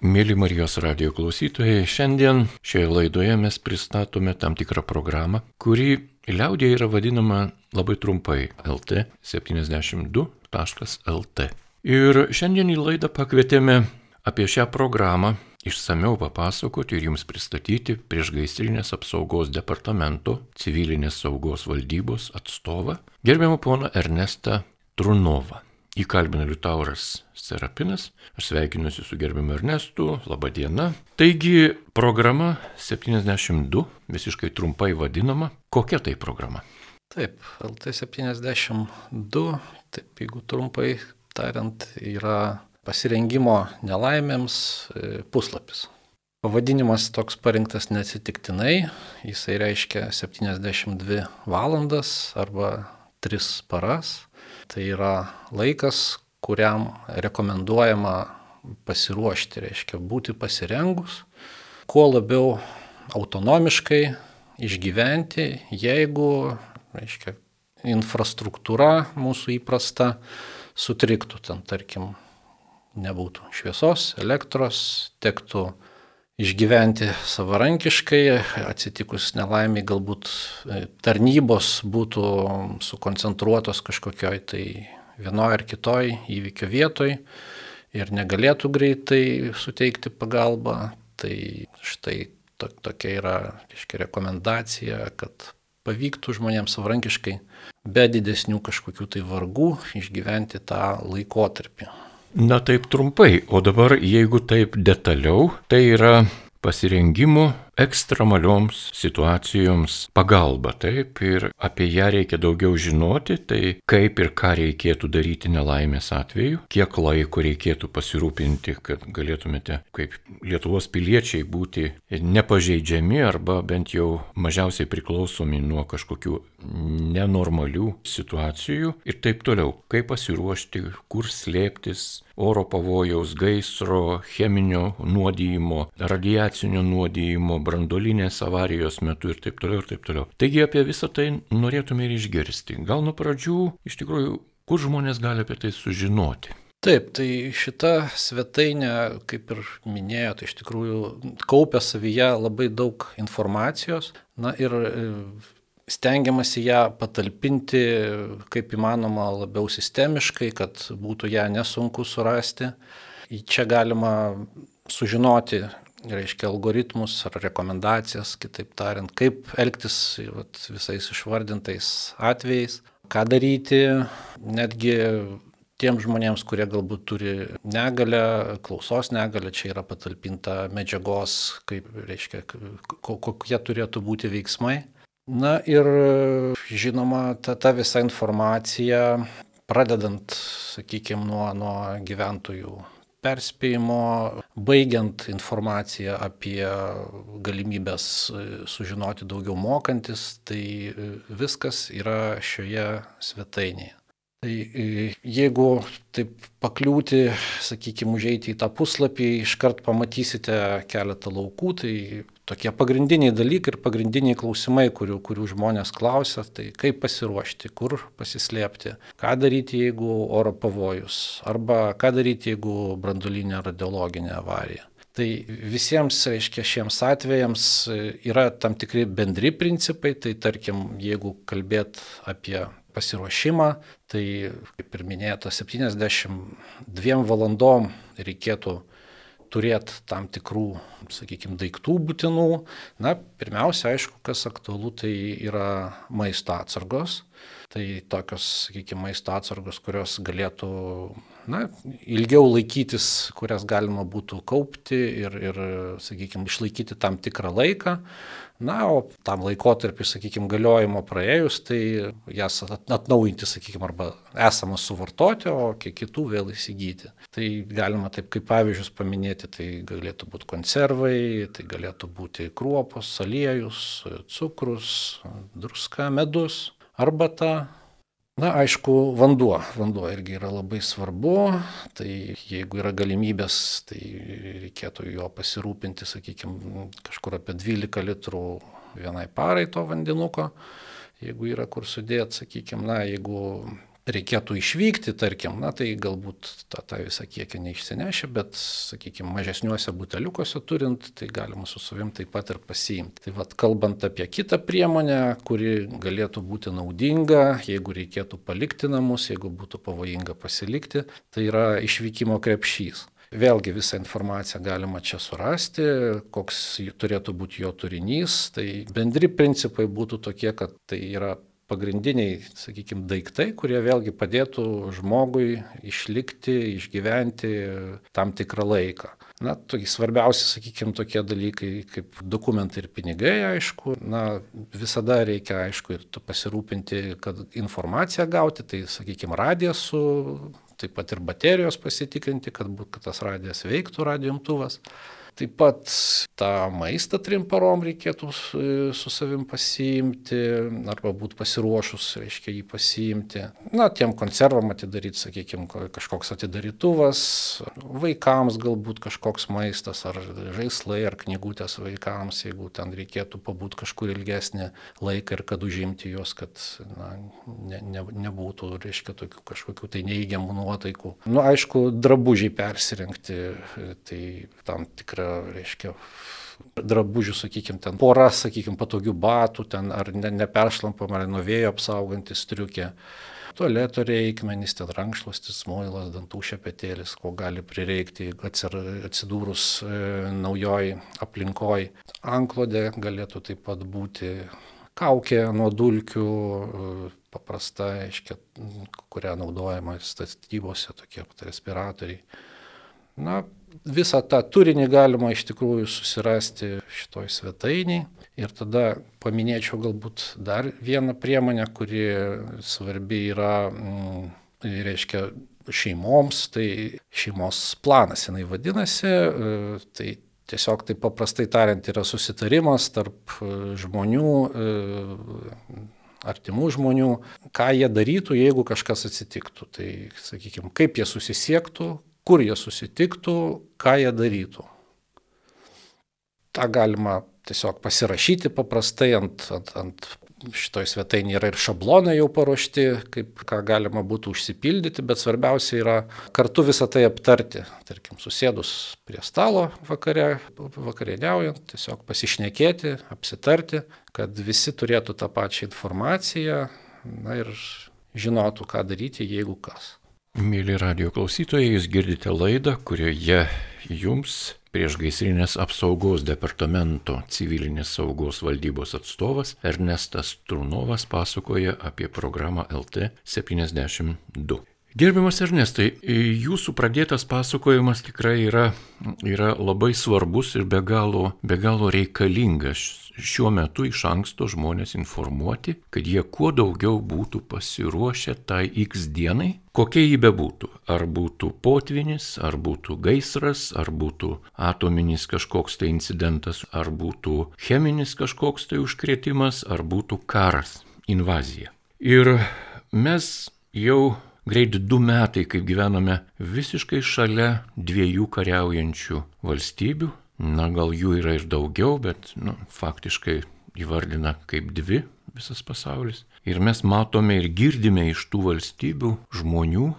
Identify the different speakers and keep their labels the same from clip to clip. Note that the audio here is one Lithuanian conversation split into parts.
Speaker 1: Mėly Marijos radio klausytojai, šiandien šioje laidoje mes pristatome tam tikrą programą, kuri liaudėje yra vadinama labai trumpai LT72.LT. Ir šiandien į laidą pakvietėme apie šią programą išsameu papasakoti ir jums pristatyti priešgaisrinės apsaugos departamento civilinės saugos valdybos atstovą, gerbiamą poną Ernestą Trunovą. Įkalbina Liutauras Serapinas, aš sveikinuosi su gerbiamu Ernestu, laba diena. Taigi programa 72, visiškai trumpai vadinama, kokia tai programa?
Speaker 2: Taip, LT72, taip jeigu trumpai tariant, yra pasirengimo nelaimėms e, puslapis. Pavadinimas toks parinktas neatsitiktinai, jisai reiškia 72 valandas arba 3 paras. Tai yra laikas, kuriam rekomenduojama pasiruošti, reiškia būti pasirengus, kuo labiau autonomiškai išgyventi, jeigu, reiškia, infrastruktūra mūsų įprasta sutriktų, ten tarkim nebūtų šviesos, elektros, tektų išgyventi savarankiškai, atsitikus nelaimiai galbūt e, tarnybos būtų sukoncentruotos kažkokioj tai vienoje ar kitoj įvykio vietoj ir negalėtų greitai suteikti pagalbą. Tai štai to, tokia yra reiškia, rekomendacija, kad pavyktų žmonėms savarankiškai be didesnių kažkokių tai vargų išgyventi tą laikotarpį.
Speaker 1: Na taip trumpai, o dabar jeigu taip detaliau, tai yra pasirengimo ekstremalioms situacijoms pagalba, taip, ir apie ją reikia daugiau žinoti, tai kaip ir ką reikėtų daryti nelaimės atveju, kiek laiko reikėtų pasirūpinti, kad galėtumėte kaip Lietuvos piliečiai būti nepažeidžiami arba bent jau mažiausiai priklausomi nuo kažkokių nenormalių situacijų ir taip toliau, kaip pasiruošti, kur slėptis, oro pavojaus, gaisro, cheminio nuodyjimo, radiacinio nuodyjimo, brandolinės avarijos metu ir taip toliau ir taip toliau. Taigi apie visą tai norėtume ir išgirsti. Gal nuo pradžių iš tikrųjų, kur žmonės gali apie tai sužinoti?
Speaker 2: Taip, tai šita svetainė, kaip ir minėjote, iš tikrųjų kaupia savyje labai daug informacijos. Na ir stengiamasi ją patalpinti kaip įmanoma labiau sistemiškai, kad būtų ją nesunku surasti. Čia galima sužinoti, reiškia, algoritmus ar rekomendacijas, kitaip tariant, kaip elgtis vat, visais išvardintais atvejais, ką daryti, netgi tiem žmonėms, kurie galbūt turi negalę, klausos negalę, čia yra patalpinta medžiagos, kaip, reiškia, kokie turėtų būti veiksmai. Na ir žinoma, ta, ta visa informacija, pradedant, sakykime, nuo, nuo gyventojų perspėjimo, baigiant informaciją apie galimybės sužinoti daugiau mokantis, tai viskas yra šioje svetainėje. Tai jeigu taip pakliūti, sakykime, užeiti į tą puslapį, iškart pamatysite keletą laukų, tai tokie pagrindiniai dalykai ir pagrindiniai klausimai, kurių, kurių žmonės klausia, tai kaip pasiruošti, kur pasislėpti, ką daryti, jeigu oro pavojus, arba ką daryti, jeigu branduolinė radiologinė avarija. Tai visiems, reiškia, šiems atvejams yra tam tikri bendri principai, tai tarkim, jeigu kalbėt apie pasiruošimą, tai, kaip ir minėta, 72 valandom reikėtų turėti tam tikrų, sakykime, daiktų būtinų. Na, pirmiausia, aišku, kas aktualu, tai yra maisto atsargos. Tai tokios, sakykime, maisto atsargos, kurios galėtų na, ilgiau laikytis, kurias galima būtų kaupti ir, ir sakykime, išlaikyti tam tikrą laiką. Na, o tam laikotarpiu, sakykime, galiojimo praėjus, tai jas atnaujinti, sakykime, arba esamas suvartoti, o kiek kitų vėl įsigyti. Tai galima taip kaip pavyzdžius paminėti, tai galėtų būti konservai, tai galėtų būti kruopos, aliejus, cukrus, druska, medus, arbata, Na, aišku, vanduo. Vanduo irgi yra labai svarbu. Tai jeigu yra galimybės, tai reikėtų jo pasirūpinti, sakykime, kažkur apie 12 litrų vienai parai to vandenuko. Jeigu yra kur sudėti, sakykime, na, jeigu reikėtų išvykti, tarkim, na tai galbūt tą, tą visą kiekį neišsinešia, bet, sakykime, mažesniuose buteliukuose turint, tai galima su savim taip pat ir pasiimti. Tai vad, kalbant apie kitą priemonę, kuri galėtų būti naudinga, jeigu reikėtų palikti namus, jeigu būtų pavojinga pasilikti, tai yra išvykimo krepšys. Vėlgi visą informaciją galima čia surasti, koks turėtų būti jo turinys. Tai bendri principai būtų tokie, kad tai yra pagrindiniai, sakykime, daiktai, kurie vėlgi padėtų žmogui išlikti, išgyventi tam tikrą laiką. Na, tokie svarbiausi, sakykime, tokie dalykai kaip dokumentai ir pinigai, aišku. Na, visada reikia, aišku, ir pasirūpinti, kad informaciją gauti, tai, sakykime, radijas su, taip pat ir baterijos pasitikrinti, kad, kad tas radijas veiktų, radijumtuvas. Taip pat tą maistą trim parom reikėtų su savim pasiimti arba būti pasiruošus, reiškia jį pasiimti. Na, tiem konservam atidaryti, sakykime, kažkoks atidarytuvas, vaikams galbūt kažkoks maistas ar žaislai ar knygutės vaikams, jeigu ten reikėtų pabūti kažkur ilgesnį laiką ir kad užimti juos, kad na, ne, ne, nebūtų, reiškia, tokių kažkokių tai neįgiamų nuotaikų. Na, nu, aišku, drabužiai persirengti, tai tam tikrą reiškia, drabužių, sakykime, ten pora, sakykime, patogių batų, ten ar ne, neperšlampam, ar nuo vėjo apsaugantis triukė. Tualeto reikmenys, ten rankšluostis, moilas, dantų šepetėlis, ko gali prireikti atsidūrus e, naujoj aplinkoj. Anklodė galėtų taip pat būti kaukė nuo dulkių, e, paprasta, aiškia, kurią naudojama statybose, tokie respiratoriai. Na, visą tą turinį galima iš tikrųjų susirasti šitoj svetainiai. Ir tada paminėčiau galbūt dar vieną priemonę, kuri svarbi yra, mm, reiškia, šeimoms, tai šeimos planas jinai vadinasi, e, tai tiesiog taip paprastai tariant yra susitarimas tarp e, žmonių, e, artimų žmonių, ką jie darytų, jeigu kažkas atsitiktų. Tai, sakykime, kaip jie susisiektų, kur jie susitiktų, ką jie darytų. Ta galima tiesiog pasirašyti paprastai ant, ant, ant šitoj svetainėje yra ir šablonai jau paruošti, kaip ką galima būtų užsipildyti, bet svarbiausia yra kartu visą tai aptarti. Tarkim, susėdus prie stalo vakare, vakarieniaujant, tiesiog pasišnekėti, apsitarti, kad visi turėtų tą pačią informaciją na, ir žinotų, ką daryti, jeigu kas.
Speaker 1: Mėly radio klausytojai, jūs girdite laidą, kurioje jums priešgaisrinės apsaugos departamento civilinės saugos valdybos atstovas Ernestas Trunovas pasakoja apie programą LT 72. Gerbiamas Ernestai, jūsų pradėtas pasakojimas tikrai yra, yra labai svarbus ir be galo, be galo reikalingas šiuo metu iš anksto žmonės informuoti, kad jie kuo daugiau būtų pasiruošę tai X dienai, kokia jį bebūtų. Ar būtų potvinis, ar būtų gaisras, ar būtų atominis kažkoks tai incidentas, ar būtų cheminis kažkoks tai užkrėtimas, ar būtų karas, invazija. Ir mes jau greit du metai, kaip gyvename visiškai šalia dviejų kariaujančių valstybių. Na, gal jų yra ir daugiau, bet nu, faktiškai įvardina kaip dvi visas pasaulis. Ir mes matome ir girdime iš tų valstybių žmonių,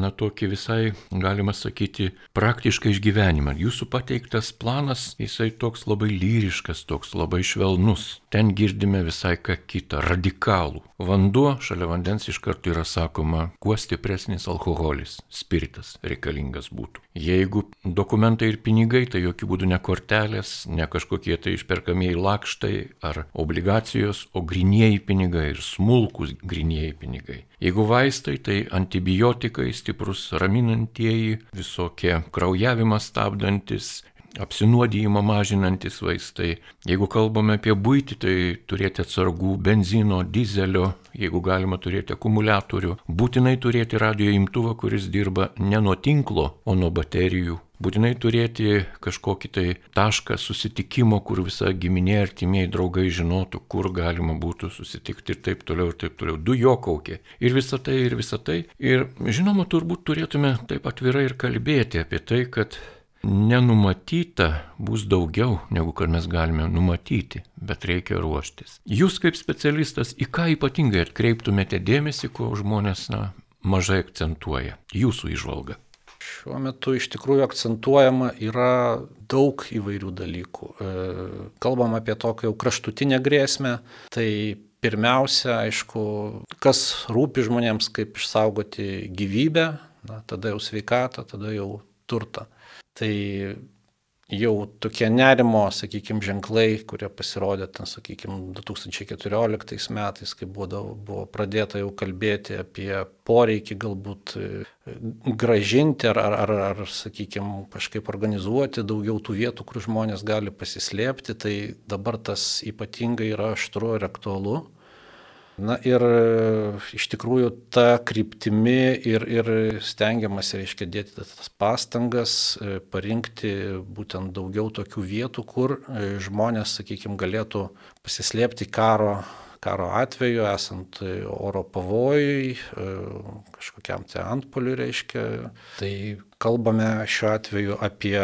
Speaker 1: na, tokį visai, galima sakyti, praktišką išgyvenimą. Jūsų pateiktas planas, jisai toks labai lyriškas, toks labai švelnus. Ten girdime visai ką kitą, radikalų. Vanduo šalia vandens iš karto yra sakoma, kuo stipresnis alkoholis, spiritas reikalingas būtų. Jeigu dokumentai ir pinigai, tai jokių būdų ne kortelės, ne kažkokie tai išperkamieji lakštai ar obligacijos, o grinieji pinigai ir smulkus grinieji pinigai. Jeigu vaistai, tai antibiotikai, stiprus raminantieji, visokie kraujavimą stabdantis, apsinuodijimą mažinantis vaistai. Jeigu kalbame apie būtį, tai turėti atsargų benzino, dizelio, jeigu galima turėti akumuliatorių, būtinai turėti radio imtuvą, kuris dirba ne nuo tinklo, o nuo baterijų. Būtinai turėti kažkokį tai tašką susitikimo, kur visa giminė artimieji draugai žinotų, kur galima būtų susitikti ir taip toliau, ir taip toliau. Du jo kaukė. Ir visa tai, ir visa tai. Ir žinoma, turbūt turėtume taip atvirai ir kalbėti apie tai, kad nenumatyta bus daugiau, negu kad mes galime numatyti, bet reikia ruoštis. Jūs kaip specialistas į ką ypatingai atkreiptumėte dėmesį, ko žmonės na, mažai akcentuoja. Jūsų išvalga.
Speaker 2: Šiuo metu iš tikrųjų akcentuojama yra daug įvairių dalykų. E, kalbam apie tokią jau kraštutinę grėsmę, tai pirmiausia, aišku, kas rūpi žmonėms, kaip išsaugoti gyvybę, na, tada jau sveikatą, tada jau turtą. Tai jau tokie nerimo, sakykime, ženklai, kurie pasirodė ten, sakykime, 2014 metais, kai buvo, buvo pradėta jau kalbėti apie poreikį galbūt e, gražinti ar, ar, ar, ar sakykime, kažkaip organizuoti daugiau tų vietų, kur žmonės gali pasislėpti, tai dabar tas ypatingai yra aštru ir aktualu. Na ir e, iš tikrųjų ta kryptimi ir, ir stengiamasi, reiškia, dėti tas pastangas, e, parinkti būtent daugiau tokių vietų, kur e, žmonės, sakykime, galėtų pasislėpti karo, karo atveju, esant oro pavojui, kažkokiam te antpoliui, reiškia. Tai kalbame šiuo atveju apie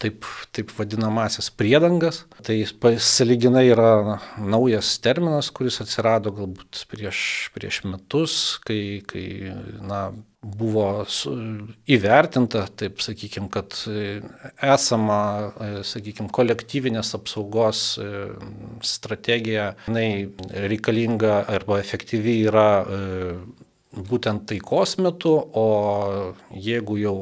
Speaker 2: taip, taip vadinamasis priedangas. Tai saliginai yra naujas terminas, kuris atsirado galbūt prieš, prieš metus, kai, kai na, buvo su, įvertinta, taip sakykime, kad esama, sakykime, kolektyvinės apsaugos e, strategija, jinai reikalinga arba efektyvi yra e, būtent taikos metu, o jeigu jau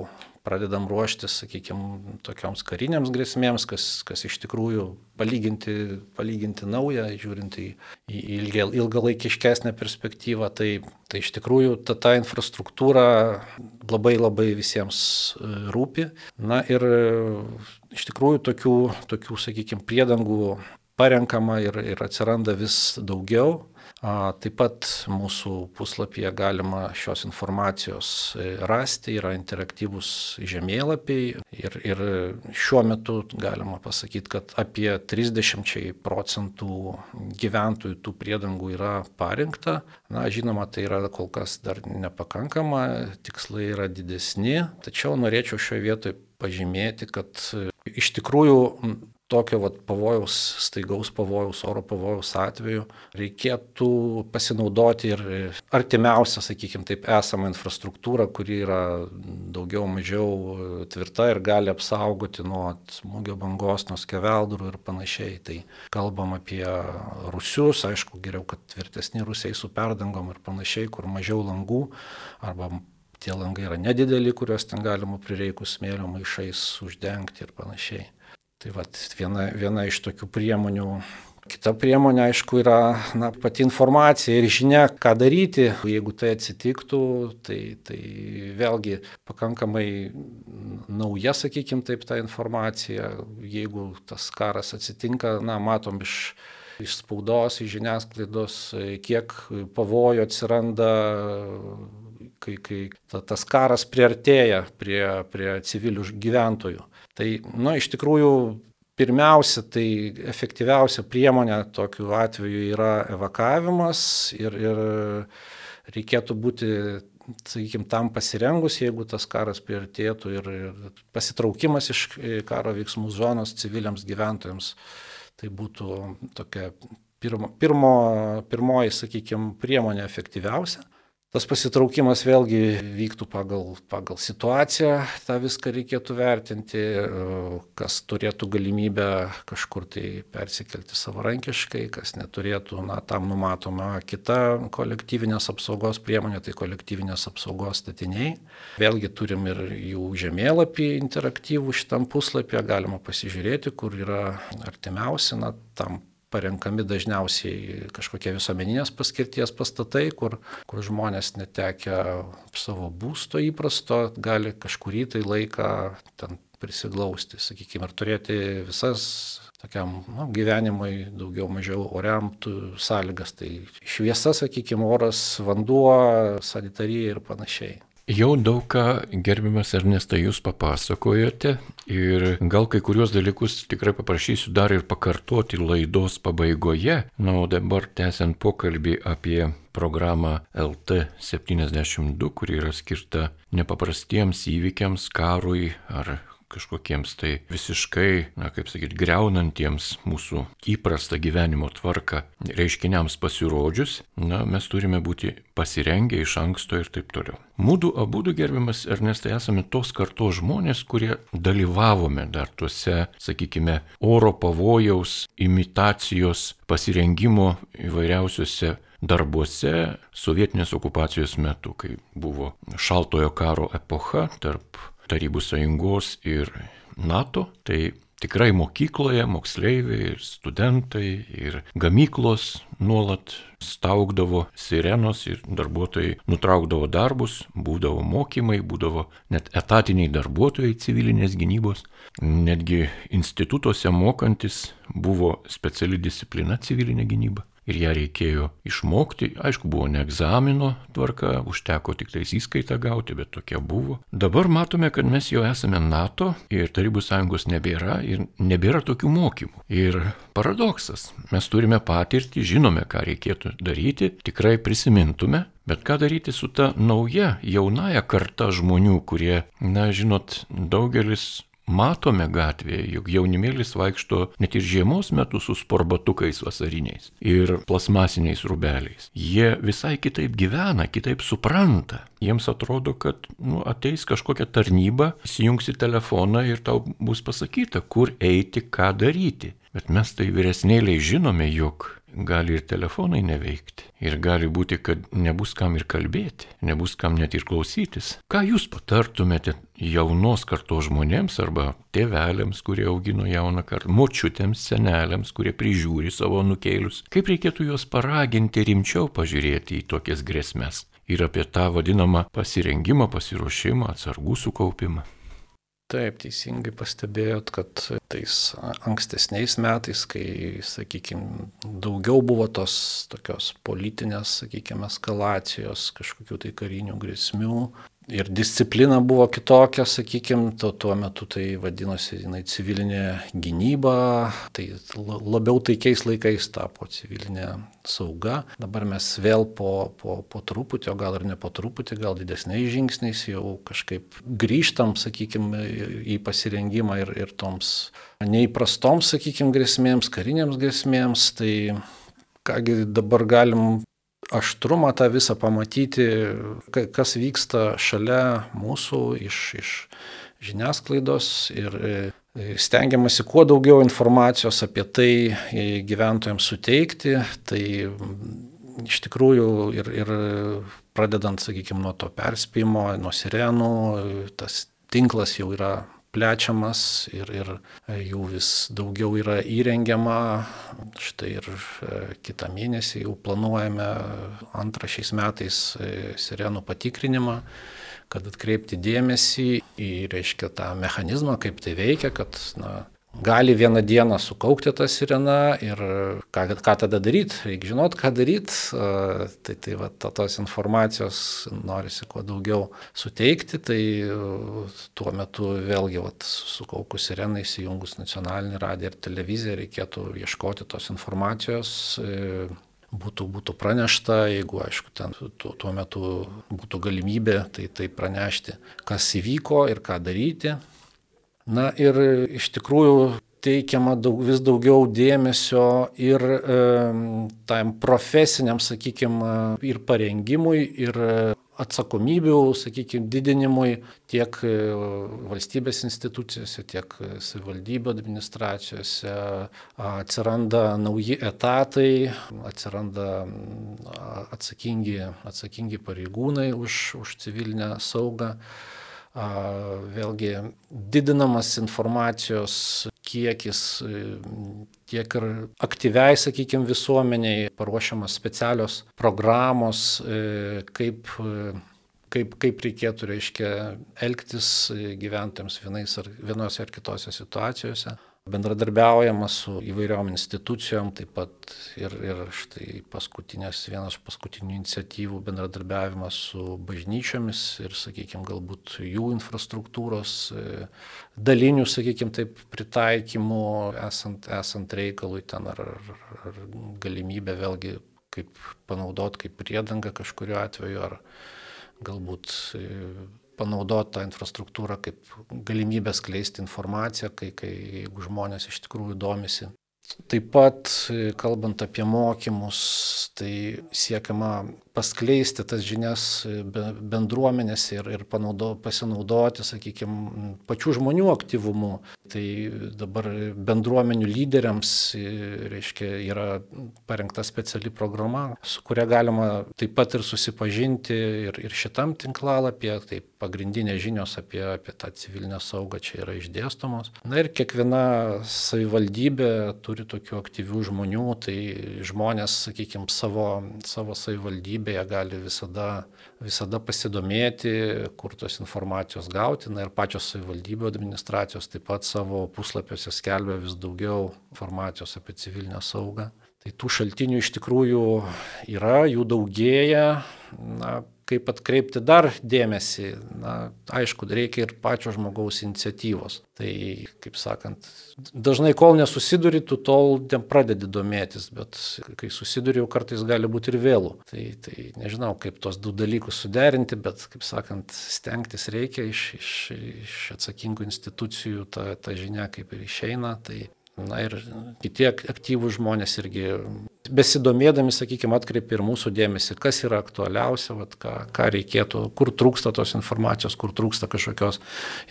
Speaker 2: pradedam ruoštis, sakykime, tokioms kariniams grėsmėms, kas, kas iš tikrųjų palyginti, palyginti nauja, žiūrint į, į ilgia, ilgalaikiškesnę perspektyvą, tai, tai iš tikrųjų ta, ta infrastruktūra labai labai visiems e, rūpi. Na ir e, iš tikrųjų tokių, tokių sakykime, priedangų parenkama ir, ir atsiranda vis daugiau. Taip pat mūsų puslapyje galima šios informacijos e, rasti, yra interaktyvūs žemėlapiai ir, ir šiuo metu galima pasakyti, kad apie 30 procentų gyventojų tų priedangų yra parinkta. Na, žinoma, tai yra kol kas dar nepakankama, tikslai yra didesni, tačiau norėčiau šioje vietoje pažymėti, kad iš tikrųjų tokio vat, pavojaus, staigaus pavojaus, oro pavojaus atveju reikėtų pasinaudoti ir artimiausią, sakykime, taip esamą infrastruktūrą, kuri yra daugiau mažiau tvirta ir gali apsaugoti nuo smūgio bangos, nuo skeveldrų ir panašiai. Tai kalbam apie rusius, aišku, geriau, kad tvirtesni rusiai su perdangom ir panašiai, kur mažiau langų arba tie langai yra nedideli, kuriuos ten galima prireikus smėlio maišais uždengti ir panašiai. Tai vat, viena, viena iš tokių priemonių. Kita priemonė, aišku, yra na, pati informacija ir žinia, ką daryti. Jeigu tai atsitiktų, tai, tai vėlgi pakankamai nauja, sakykime, taip ta informacija. Jeigu tas karas atsitinka, na, matom iš, iš spaudos, iš žiniasklaidos, kiek pavojų atsiranda kai, kai ta, tas karas priartėja prie, prie civilių gyventojų. Tai, nu, iš tikrųjų, pirmiausia, tai efektyviausia priemonė tokiu atveju yra evakavimas ir, ir reikėtų būti, sakykime, tam pasirengus, jeigu tas karas priartėtų ir, ir pasitraukimas iš karo veiksmų zonos civiliams gyventojams. Tai būtų tokia pirmo, pirmo, pirmoji, sakykime, priemonė efektyviausia. Tas pasitraukimas vėlgi vyktų pagal, pagal situaciją, tą viską reikėtų vertinti, kas turėtų galimybę kažkur tai persikelti savarankiškai, kas neturėtų, na, tam numatoma kita kolektyvinės apsaugos priemonė, tai kolektyvinės apsaugos statiniai. Vėlgi turim ir jų žemėlapį interaktyvų šitam puslapį, galima pasižiūrėti, kur yra artimiausi, na, tam parenkami dažniausiai kažkokie visuomeninės paskirties pastatai, kur, kur žmonės netekę savo būsto įprasto gali kažkurį tai laiką ten prisiglausti, sakykime, ir turėti visas tokiam nu, gyvenimui daugiau mažiau oriam sąlygas. Tai šviesa, sakykime, oras, vanduo, sanitarija ir panašiai.
Speaker 1: Jau daug ką gerbiamas Ernestai jūs papasakojote ir gal kai kurios dalykus tikrai paprašysiu dar ir pakartoti laidos pabaigoje. Na, o dabar tęsiant pokalbį apie programą LT72, kuri yra skirta nepaprastiems įvykiams, karui ar kažkokiems tai visiškai, na kaip sakyti, greunantiems mūsų įprastą gyvenimo tvarką reiškiniams pasirodžius, na mes turime būti pasirengę iš anksto ir taip toliau. Mūdu abu gerbiamas Ernestai esame tos kartos žmonės, kurie dalyvavome dar tuose, sakykime, oro pavojaus, imitacijos, pasirengimo įvairiausiuose darbuose sovietinės okupacijos metu, kai buvo šaltojo karo epocha tarp Tarybų sąjungos ir NATO, tai tikrai mokykloje moksleiviai studentai ir gamyklos nuolat staugdavo sirenos ir darbuotojai nutraukdavo darbus, būdavo mokymai, būdavo net etatiniai darbuotojai civilinės gynybos, netgi institutuose mokantis buvo speciali disciplina civilinė gynyba ir ją reikėjo išmokti. Aišku, buvo ne egzamino tvarka, užteko tik tais įskaitą gauti, bet tokia buvo. Dabar matome, kad mes jau esame NATO ir Tarybų sąjungos nebėra ir nebėra tokių mokymų. Ir paradoksas, mes turime patirtį, žinome, ką reikėtų daryti, tikrai prisimintume, Bet ką daryti su ta nauja, jaunaja karta žmonių, kurie, na, žinot, daugelis matome gatvėje, jog jaunimėlis vaikšto net ir žiemos metu su sporbatukais vasariniais ir plasmasiniais rubeliais. Jie visai kitaip gyvena, kitaip supranta. Jiems atrodo, kad nu, ateis kažkokia tarnyba, įsijungsi telefoną ir tau bus pasakyta, kur eiti, ką daryti. Bet mes tai vyresnėliai žinome, jog gali ir telefonai neveikti. Ir gali būti, kad nebus kam ir kalbėti, nebus kam net ir klausytis. Ką jūs patartumėte jaunos kartos žmonėms arba tėveliams, kurie augino jauną kartą, močiutėms, seneliams, kurie prižiūri savo nukėlius? Kaip reikėtų juos paraginti rimčiau pažiūrėti į tokias grėsmės? Ir apie tą vadinamą pasirengimą, pasiruošimą, atsargų sukaupimą.
Speaker 2: Taip, teisingai pastebėjot, kad tais ankstesniais metais, kai, sakykime, daugiau buvo tos tokios politinės, sakykime, eskalacijos, kažkokių tai karinių grėsmių, ir disciplina buvo kitokia, sakykime, tuo, tuo metu tai vadinosi jinai civilinė gynyba, tai labiau taikiais laikais tapo civilinė sauga. Dabar mes vėl po, po, po truputį, o gal ir ne po truputį, gal didesniais žingsniais jau kažkaip grįžtam, sakykime, į pasirengimą ir, ir toms neįprastoms, sakykime, grėsmėms, karinėms grėsmėms. Tai kągi dabar galim aštrumą tą visą pamatyti, kas vyksta šalia mūsų iš, iš žiniasklaidos ir e, stengiamasi kuo daugiau informacijos apie tai gyventojams suteikti. Tai iš tikrųjų ir, ir pradedant, sakykime, nuo to perspėjimo, nuo sirenų, tas tinklas jau yra plečiamas ir, ir e, jų vis daugiau yra įrengiama. Štai ir e, kitą mėnesį jau planuojame antrą šiais metais e, sirenų patikrinimą kad atkreipti dėmesį į, reiškia, tą mechanizmą, kaip tai veikia, kad na, gali vieną dieną sukaukti tą sireną ir ką, ką tada daryti, reikia žinot, ką daryti, tai, tai va, tos informacijos norisi kuo daugiau suteikti, tai tuo metu vėlgi va, sukaukus sireną įsijungus nacionalinį radiją ir televiziją reikėtų ieškoti tos informacijos e, būtų, būtų pranešta, jeigu, aišku, ten tuo, tuo metu būtų galimybė, tai tai pranešti, kas įvyko ir ką daryti. Na ir iš tikrųjų teikiama daug, vis daugiau dėmesio ir e, tam profesiniam, sakykime, ir parengimui, ir atsakomybių, sakykime, didinimui tiek e, valstybės institucijose, tiek savivaldybių administracijose. Atsiranda nauji etatai, atsiranda atsakingi, atsakingi pareigūnai už, už civilinę saugą vėlgi didinamas informacijos kiekis tiek ir aktyviai, sakykime, visuomeniai paruošiamas specialios programos, e, kaip kaip, kaip reikėtų, reiškia, elgtis gyventojams vienais ar, vienose ar kitose situacijose bendradarbiaujama su įvairiom institucijom, taip pat ir, ir štai paskutinės, vienas paskutinių iniciatyvų bendradarbiavimas su bažnyčiomis ir, sakykime, galbūt jų infrastruktūros e, dalinių, sakykime, taip pritaikymų esant, esant reikalui ten ar, ar, ar galimybė vėlgi kaip panaudoti kaip priedangą kažkurio atveju ar galbūt panaudoti tą infrastruktūrą kaip galimybę skleisti informaciją, kai, kai jeigu žmonės iš tikrųjų domisi. Taip pat, kalbant apie mokymus, tai siekiama paskleisti tas žinias bendruomenėse ir, ir panaudo, pasinaudoti, sakykime, pačių žmonių aktyvumu. Tai dabar bendruomenių lyderiams, reiškia, yra parengta speciali programa, su kuria galima taip pat ir susipažinti ir, ir šitam tinklalapyje, tai pagrindinės žinios apie, apie tą civilinę saugą čia yra išdėstomos. Na ir kiekviena savivaldybė turi tokių aktyvių žmonių, tai žmonės, sakykime, savo, savo savivaldybę savivaldybėje gali visada, visada pasidomėti, kur tos informacijos gauti. Na ir pačios savivaldybių administracijos taip pat savo puslapiuose skelbia vis daugiau informacijos apie civilinę saugą. Tai tų šaltinių iš tikrųjų yra, jų daugėja. Na, kaip atkreipti dar dėmesį, na, aišku, reikia ir pačio žmogaus iniciatyvos. Tai, kaip sakant, dažnai kol nesusiduri, tu tol pradedi domėtis, bet kai susiduri, jau kartais gali būti ir vėlų. Tai, tai nežinau, kaip tos du dalykus suderinti, bet, kaip sakant, stengtis reikia iš, iš, iš atsakingų institucijų, ta, ta žinia kaip ir išeina. Tai Na ir kiti aktyvūs žmonės irgi besidomėdami, sakykime, atkreipia ir mūsų dėmesį, kas yra aktualiausia, vat, ką, ką reikėtų, kur trūksta tos informacijos, kur trūksta kažkokios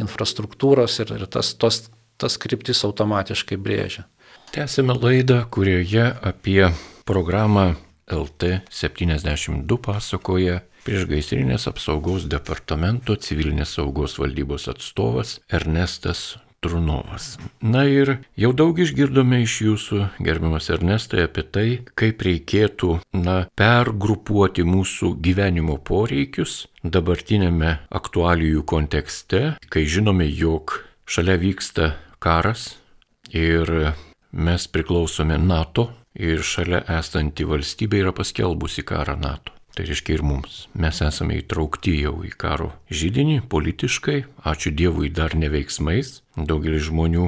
Speaker 2: infrastruktūros ir, ir tas, tos, tas kryptis automatiškai brėžia.
Speaker 1: Tęsime laidą, kurioje apie programą LT72 pasakoja priešgaisrinės apsaugos departamento civilinės saugos valdybos atstovas Ernestas Trunovas. Na ir jau daug išgirdome iš jūsų, gerbiamas Ernestai, apie tai, kaip reikėtų, na, pergrupuoti mūsų gyvenimo poreikius dabartinėme aktualijų kontekste, kai žinome, jog šalia vyksta karas ir mes priklausome NATO ir šalia esanti valstybė yra paskelbusi karą NATO. Tai reiškia ir mums. Mes esame įtraukti jau į karo žydinį politiškai, ačiū Dievui dar neveiksmais. Daugelis žmonių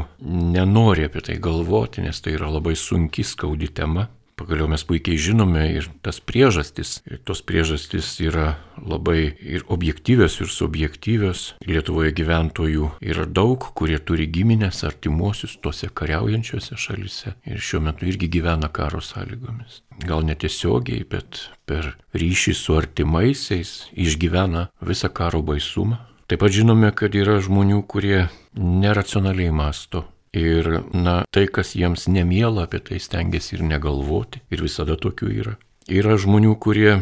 Speaker 1: nenori apie tai galvoti, nes tai yra labai sunki skaudi tema. Pagaliau mes puikiai žinome ir tas priežastis. Ir tos priežastis yra labai ir objektyvios, ir subjektyvios. Lietuvoje gyventojų yra daug, kurie turi giminės artimuosius tose kariaujančiose šalise. Ir šiuo metu irgi gyvena karo sąlygomis. Gal netiesiogiai, bet per ryšį su artimaisiais išgyvena visą karo baisumą. Taip pat žinome, kad yra žmonių, kurie neracionaliai masto Ir, na, tai, kas jiems nemiela, apie tai stengiasi ir negalvoti. Ir visada tokių yra. Yra žmonių, kurie,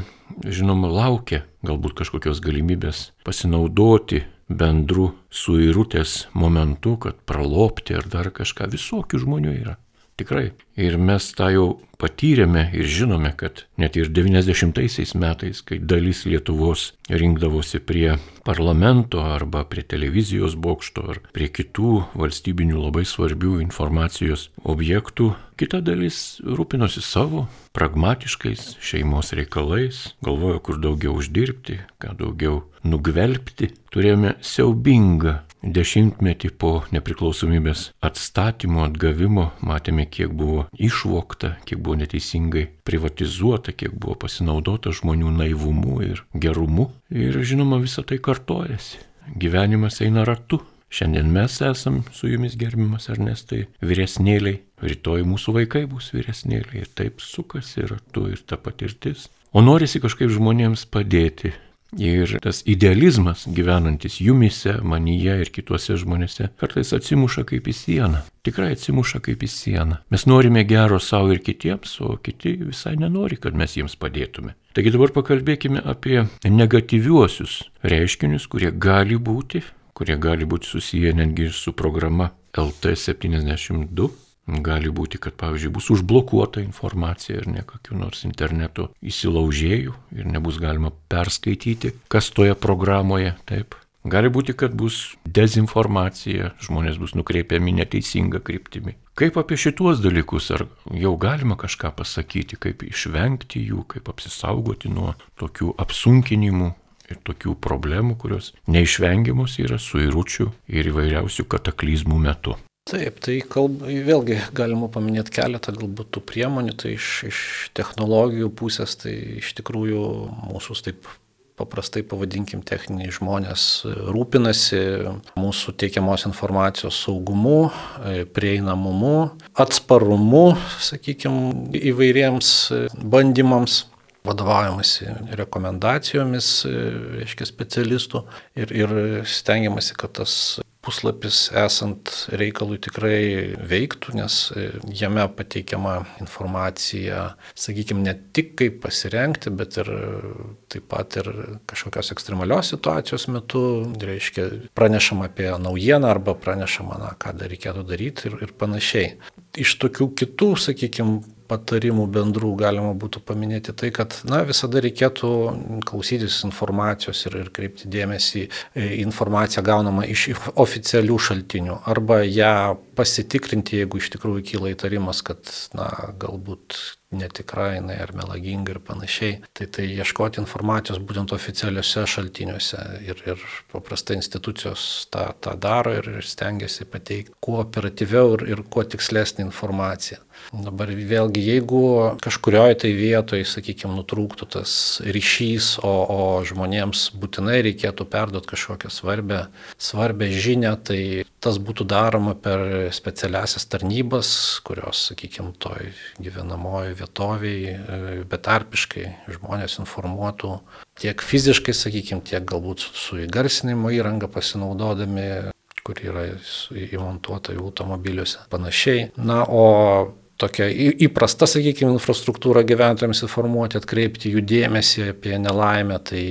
Speaker 1: žinoma, laukia galbūt kažkokios galimybės pasinaudoti bendru suirutės momentu, kad pralopti ar dar kažką. Visokių žmonių yra. Tikrai. Ir mes tą jau patyrėme ir žinome, kad net ir 90-aisiais metais, kai dalis Lietuvos rinkdavosi prie parlamento arba prie televizijos bokšto ar prie kitų valstybinių labai svarbių informacijos objektų, kita dalis rūpinosi savo pragmatiškais šeimos reikalais, galvojo, kur daugiau uždirbti, ką daugiau nugvelbti. Turėjome siaubingą dešimtmetį po nepriklausomybės atstatymo, atgavimo, matėme, kiek buvo išvokta, kiek buvo neteisingai privatizuota, kiek buvo pasinaudota žmonių naivumu ir gerumu. Ir žinoma, visa tai kartojasi. Gyvenimas eina ratu. Šiandien mes esam su jumis gerbimas Ernestai vyresnėliai, rytoj mūsų vaikai bus vyresnėliai ir taip sukasi ratu ir ta patirtis. O norisi kažkaip žmonėms padėti, Ir tas idealizmas gyvenantis jumise, manyje ir kituose žmonėse kartais atsimuša kaip į sieną. Tikrai atsimuša kaip į sieną. Mes norime gero savo ir kitiems, o kiti visai nenori, kad mes jiems padėtume. Taigi dabar pakalbėkime apie negatyviuosius reiškinius, kurie gali būti, kurie gali būti susiję netgi su programa LT72 Gali būti, kad, pavyzdžiui, bus užblokuota informacija ir ne kokiu nors interneto įsilaužėjų ir nebus galima perskaityti, kas toje programoje. Taip. Gali būti, kad bus dezinformacija, žmonės bus nukreipiami neteisinga kryptimi. Kaip apie šituos dalykus, ar jau galima kažką pasakyti, kaip išvengti jų, kaip apsisaugoti nuo tokių apsunkinimų ir tokių problemų, kurios neišvengiamos yra suiručių ir įvairiausių kataklizmų metu.
Speaker 2: Taip, tai kalb, vėlgi galima paminėti keletą galbūt tų priemonių, tai iš, iš technologijų pusės, tai iš tikrųjų mūsų taip paprastai pavadinkim techniniai žmonės rūpinasi mūsų teikiamos informacijos saugumu, prieinamumu, atsparumu, sakykime, įvairiems bandymams vadovaujamasi rekomendacijomis, reiškia, specialistų ir, ir stengiamasi, kad tas puslapis esant reikalui tikrai veiktų, nes e, jame pateikiama informacija, sakykime, ne tik kaip pasirengti, bet ir taip pat ir kažkokios ekstremalios situacijos metu, reiškia, pranešama apie naujieną arba pranešama, na, ką dar reikėtų daryti ir, ir panašiai. Iš tokių kitų, sakykime, patarimų bendrų galima būtų paminėti tai, kad na, visada reikėtų klausytis informacijos ir, ir kreipti dėmesį į informaciją gaunamą iš oficialių šaltinių arba ją pasitikrinti, jeigu iš tikrųjų kyla įtarimas, kad na, galbūt netikra jinai ar melaginga ir panašiai. Tai tai ieškoti informacijos būtent oficialiuose šaltiniuose ir, ir paprastai institucijos tą, tą daro ir, ir stengiasi pateikti kuo operatyviau ir, ir kuo tikslesnį informaciją. Dabar vėlgi, jeigu kažkurioje tai vietoje, sakykime, nutrūktų tas ryšys, o, o žmonėms būtinai reikėtų perduoti kažkokią svarbę, svarbę žinią, tai tas būtų daroma per specialiasias tarnybas, kurios, sakykime, toj gyvenamojo vietoviai e, betarpiškai žmonės informuotų tiek fiziškai, sakykime, tiek galbūt su įgarsinimo įranga pasinaudodami kur yra įmontuota jų automobiliuose. Panašiai. Na, o tokia įprasta, sakykime, infrastruktūra gyventojams informuoti, atkreipti jų dėmesį apie nelaimę, tai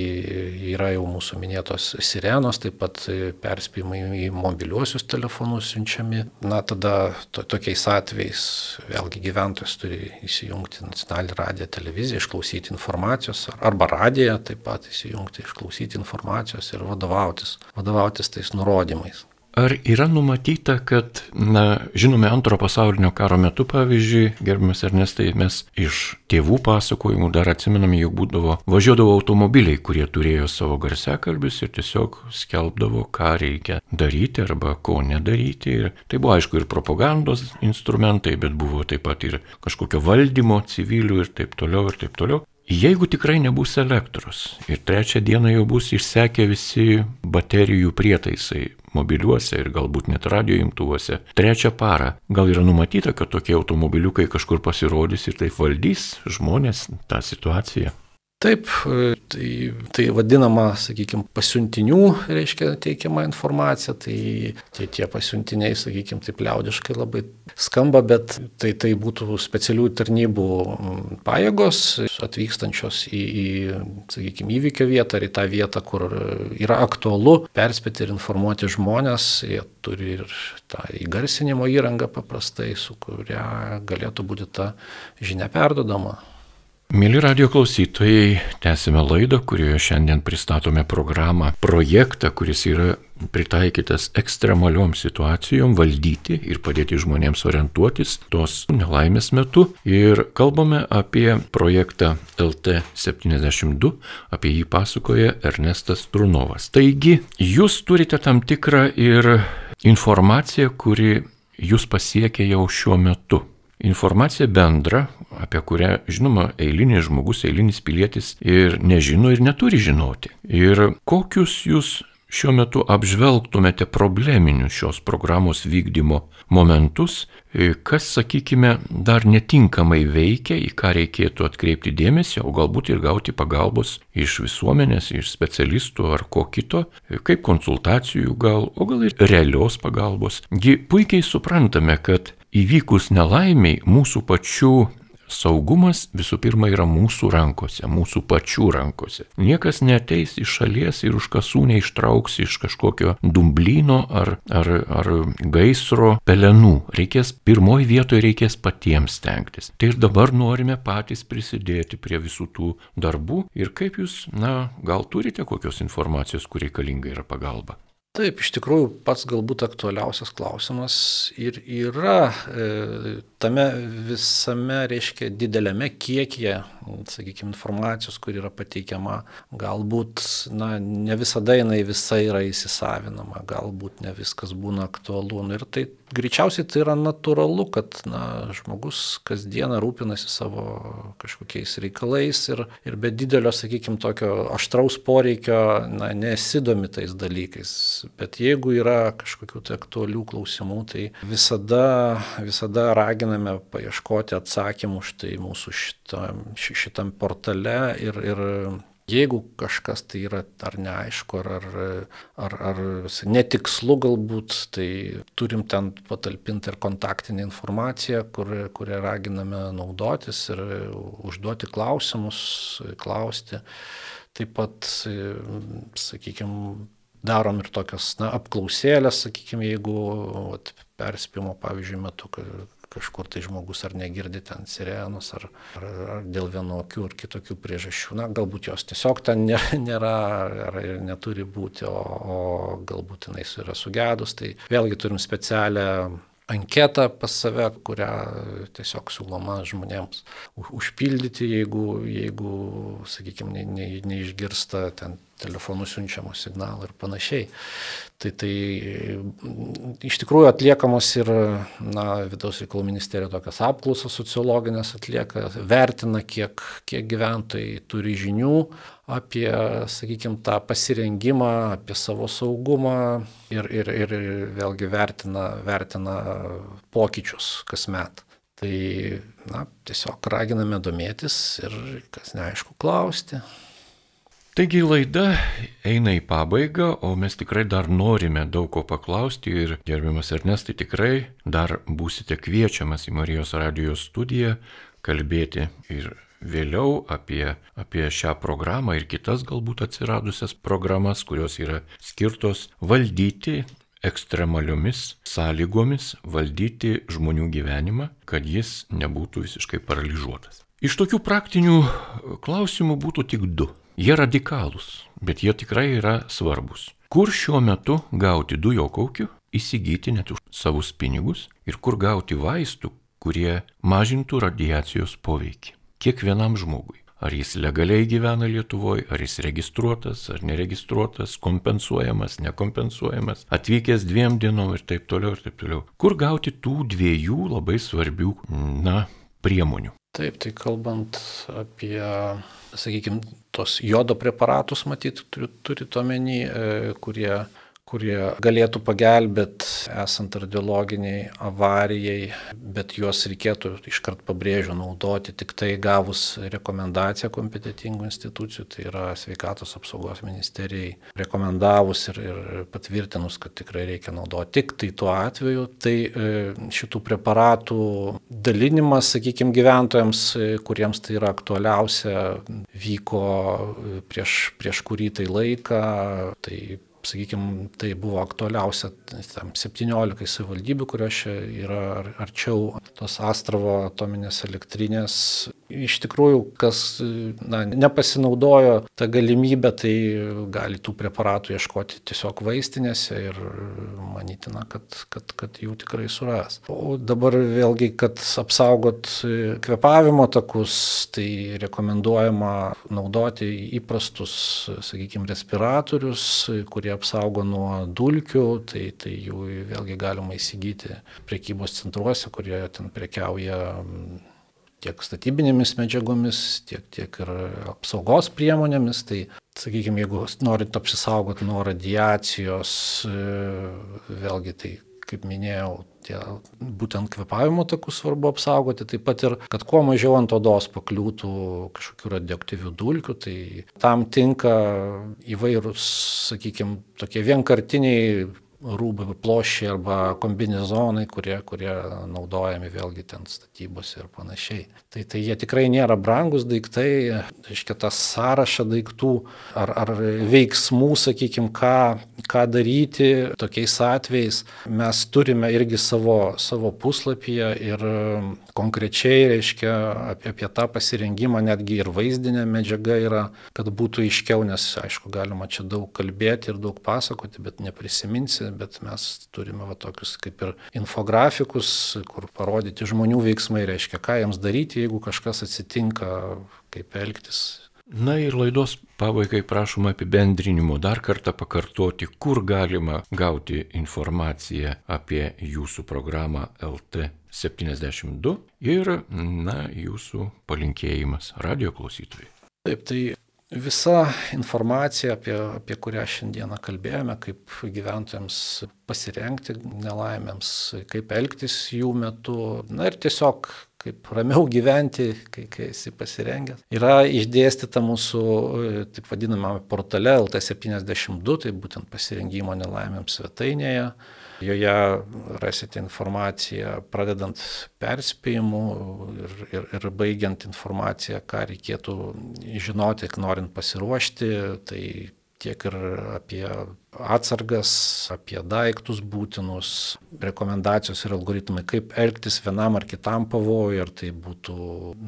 Speaker 2: yra jau mūsų minėtos sirenos, taip pat perspėjimai į mobiliuosius telefonus siunčiami. Na, tada to, tokiais atvejais vėlgi gyventojas turi įsijungti nacionalinį radiją, televiziją, išklausyti informacijos, arba radiją taip pat įsijungti, išklausyti informacijos ir vadovautis, vadovautis tais nurodymais.
Speaker 1: Ar yra numatyta, kad, na, žinome, antro pasaulinio karo metu, pavyzdžiui, gerbiamas Ernestai, mes iš tėvų pasakojimų dar atsimename, jog būdavo, važiuodavo automobiliai, kurie turėjo savo garsiakalbius ir tiesiog skelbdavo, ką reikia daryti arba ko nedaryti. Ir tai buvo, aišku, ir propagandos instrumentai, bet buvo taip pat ir kažkokio valdymo civilių ir taip toliau ir taip toliau. Jeigu tikrai nebus elektros ir trečią dieną jau bus išsekę visi baterijų prietaisai mobiliuose ir galbūt net radio imtuvuose, trečią parą gal yra numatyta, kad tokie automobiliukai kažkur pasirodys ir taip valdys žmonės tą situaciją.
Speaker 2: Taip, tai, tai vadinama, sakykime, pasiuntinių, reiškia, teikiama informacija, tai tie, tie pasiuntiniai, sakykime, taip liaudiškai labai skamba, bet tai, tai būtų specialių tarnybų pajėgos atvykstančios į, į, sakykime, įvykio vietą ar į tą vietą, kur yra aktualu perspėti ir informuoti žmonės, jie turi ir tą įgarsinimo įrangą paprastai, su kuria galėtų būti ta žinia perdodama.
Speaker 1: Mėly radio klausytojai, tęsime laidą, kurioje šiandien pristatome programą, projektą, kuris yra pritaikytas ekstremaliom situacijom valdyti ir padėti žmonėms orientuotis tos nelaimės metu. Ir kalbame apie projektą LT72, apie jį pasakoja Ernestas Trunovas. Taigi, jūs turite tam tikrą ir informaciją, kuri jūs pasiekia jau šiuo metu. Informacija bendra, apie kurią, žinoma, eilinis žmogus, eilinis pilietis ir nežino ir neturi žinoti. Ir kokius jūs šiuo metu apžvelgtumėte probleminius šios programos vykdymo momentus, kas, sakykime, dar netinkamai veikia, į ką reikėtų atkreipti dėmesį, o galbūt ir gauti pagalbos iš visuomenės, iš specialistų ar ko kito, kaip konsultacijų gal, o gal ir realios pagalbos. Gi puikiai suprantame, kad įvykus nelaimiai mūsų pačių saugumas visų pirma yra mūsų rankose, mūsų pačių rankose. Niekas neteis iš šalies ir už kasų neištrauks iš kažkokio dumblyno ar, ar, ar gaisro pelenų. Reikės pirmoji vietoje reikės patiems stengtis. Tai ir dabar norime patys prisidėti prie visų tų darbų ir kaip jūs, na, gal turite kokios informacijos, kur reikalinga yra pagalba.
Speaker 2: Taip, iš tikrųjų pats galbūt aktualiausias klausimas ir yra e, tame visame, reiškia, dideliame kiekyje, sakykime, informacijos, kur yra pateikiama, galbūt, na, ne visada jinai visa yra įsisavinama, galbūt ne viskas būna aktualu. Nu, ir tai greičiausiai tai yra natūralu, kad, na, žmogus kasdieną rūpinasi savo kažkokiais reikalais ir, ir be didelio, sakykime, tokio aštraus poreikio, na, nesidomi tais dalykais. Bet jeigu yra kažkokių tai aktualių klausimų, tai visada, visada raginame paieškoti atsakymų štai mūsų šitam, šitam portale ir, ir Jeigu kažkas tai yra ar neaišku, ar, ar, ar, ar netikslu galbūt, tai turim ten patalpinti ir kontaktinę informaciją, kur, kurią raginame naudotis ir užduoti klausimus, klausti. Taip pat, sakykime, darom ir tokias na, apklausėlės, sakykime, jeigu vat, perspėjimo, pavyzdžiui, metu kažkur tai žmogus ar negirdi ten sirenos, ar, ar, ar dėl vienokių ar kitokių priežasčių. Na, galbūt jos tiesiog ten nėra ar neturi būti, o, o galbūt jinai yra sugedus. Tai vėlgi turim specialią anketą pas save, kurią tiesiog siūloma žmonėms užpildyti, jeigu, jeigu sakykime, ne, ne, neišgirsta ten telefonu siunčiamo signalo ir panašiai. Tai, tai iš tikrųjų atliekamos ir na, vidaus reikalų ministerija tokias apklausas sociologinės atlieka, vertina, kiek, kiek gyventojai turi žinių apie, sakykime, tą pasirengimą, apie savo saugumą ir, ir, ir vėlgi vertina, vertina pokyčius kasmet. Tai na, tiesiog raginame domėtis ir kas neaišku klausti.
Speaker 1: Taigi laida eina į pabaigą, o mes tikrai dar norime daug ko paklausti ir gerbiamas Ernestai tikrai dar būsite kviečiamas į Marijos radijos studiją kalbėti ir vėliau apie, apie šią programą ir kitas galbūt atsiradusias programas, kurios yra skirtos valdyti ekstremaliomis sąlygomis, valdyti žmonių gyvenimą, kad jis nebūtų visiškai paralyžiuotas. Iš tokių praktinių klausimų būtų tik du. Jie radikalūs, bet jie tikrai yra svarbus. Kur šiuo metu gauti dujo kaukių, įsigyti net už savus pinigus ir kur gauti vaistų, kurie mažintų radiacijos poveikį. Kiekvienam žmogui. Ar jis legaliai gyvena Lietuvoje, ar jis registruotas, ar neregistruotas, kompensuojamas, nekompensuojamas, atvykęs dviem dienom ir taip toliau ir taip toliau. Kur gauti tų dviejų labai svarbių, na, priemonių?
Speaker 2: Taip, tai kalbant apie, sakykime, tos jodo preparatus, matyt, turit omeny, e, kurie kurie galėtų pagelbėti esant radiologiniai avarijai, bet juos reikėtų iškart pabrėžiu naudoti tik tai gavus rekomendaciją kompetitingų institucijų, tai yra sveikatos apsaugos ministerijai rekomendavus ir, ir patvirtinus, kad tikrai reikia naudoti tik tai tuo atveju. Tai e, šitų preparatų dalinimas, sakykime, gyventojams, e, kuriems tai yra aktualiausia, vyko e, prieš, prieš kurį tai laiką. Tai sakykime, tai buvo aktualiausia tam 17 savivaldybių, kurios čia yra arčiau tos Astravo atominės elektrinės. Iš tikrųjų, kas na, nepasinaudojo tą galimybę, tai gali tų preparatų ieškoti tiesiog vaistinėse ir manytina, kad, kad, kad jų tikrai suras. O dabar vėlgi, kad apsaugot kvepavimo takus, tai rekomenduojama naudoti įprastus, sakykime, respiratorius, kurie apsaugo nuo dulkių, tai, tai jų vėlgi galima įsigyti prekybos centruose, kurie ten prekiauja mm, tiek statybinėmis medžiagomis, tiek, tiek ir apsaugos priemonėmis. Tai, sakykime, jeigu norit apsisaugoti nuo radiacijos, e, vėlgi tai kaip minėjau, tie būtent kvepavimo takus svarbu apsaugoti, taip pat ir, kad kuo mažiau ant odos pakliūtų kažkokių radioaktyvių dulkių, tai tam tinka įvairūs, sakykime, tokie vienkartiniai rūbai, plošiai arba kombinezonai, kurie, kurie naudojami vėlgi ten statybose ir panašiai. Tai, tai jie tikrai nėra brangus daiktai, reiškia tas sąrašą daiktų ar, ar veiksmų, sakykime, ką, ką daryti tokiais atvejais. Mes turime irgi savo, savo puslapyje ir konkrečiai, reiškia, apie, apie tą pasirengimą netgi ir vaizdinė medžiaga yra, kad būtų aiškiau, nes aišku, galima čia daug kalbėti ir daug pasakoti, bet neprisiminsi bet mes turime va, tokius kaip ir infografikus, kur parodyti žmonių veiksmai, reiškia, ką jiems daryti, jeigu kažkas atsitinka, kaip elgtis.
Speaker 1: Na ir laidos pabaigai prašoma apibendrinimo dar kartą pakartoti, kur galima gauti informaciją apie jūsų programą LT 72 ir, na, jūsų palinkėjimas radio klausytojai.
Speaker 2: Taip, tai visa informacija, apie, apie kurią šiandieną kalbėjome, kaip gyventojams pasirengti nelaimėms, kaip elgtis jų metu, na ir tiesiog kaip ramiau gyventi, kai, kai esi pasirengęs. Yra išdėstyta mūsų, taip vadinamame portale LT72, tai būtent pasirengimo nelaimėms svetainėje. Joje rasite informaciją pradedant perspėjimu ir, ir, ir baigiant informaciją, ką reikėtų žinoti, norint pasiruošti. Tai tiek ir apie atsargas, apie daiktus būtinus, rekomendacijos ir algoritmai, kaip elgtis vienam ar kitam pavojui, ar tai būtų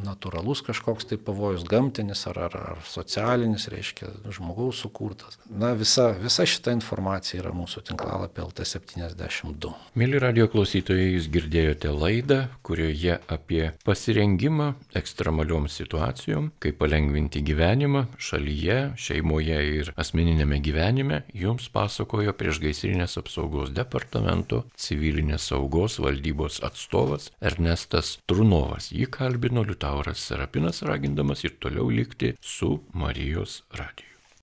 Speaker 2: natūralus kažkoks tai pavojus, gamtinis ar, ar, ar socialinis, reiškia, žmogaus sukurtas. Na, visa, visa šita informacija yra mūsų tinklalapė LT72.
Speaker 1: Mėly radio klausytojai, jūs girdėjote laidą, kurioje apie pasirengimą ekstremalioms situacijom, kaip palengvinti gyvenimą šalyje, šeimoje ir asmeninėme gyvenime jums pasakojo priešgaisrinės apsaugos departamento civilinės saugos valdybos atstovas Ernestas Trunovas. Jį kalbino Liutauras Serapinas, ragindamas ir toliau likti su Marijos radiju.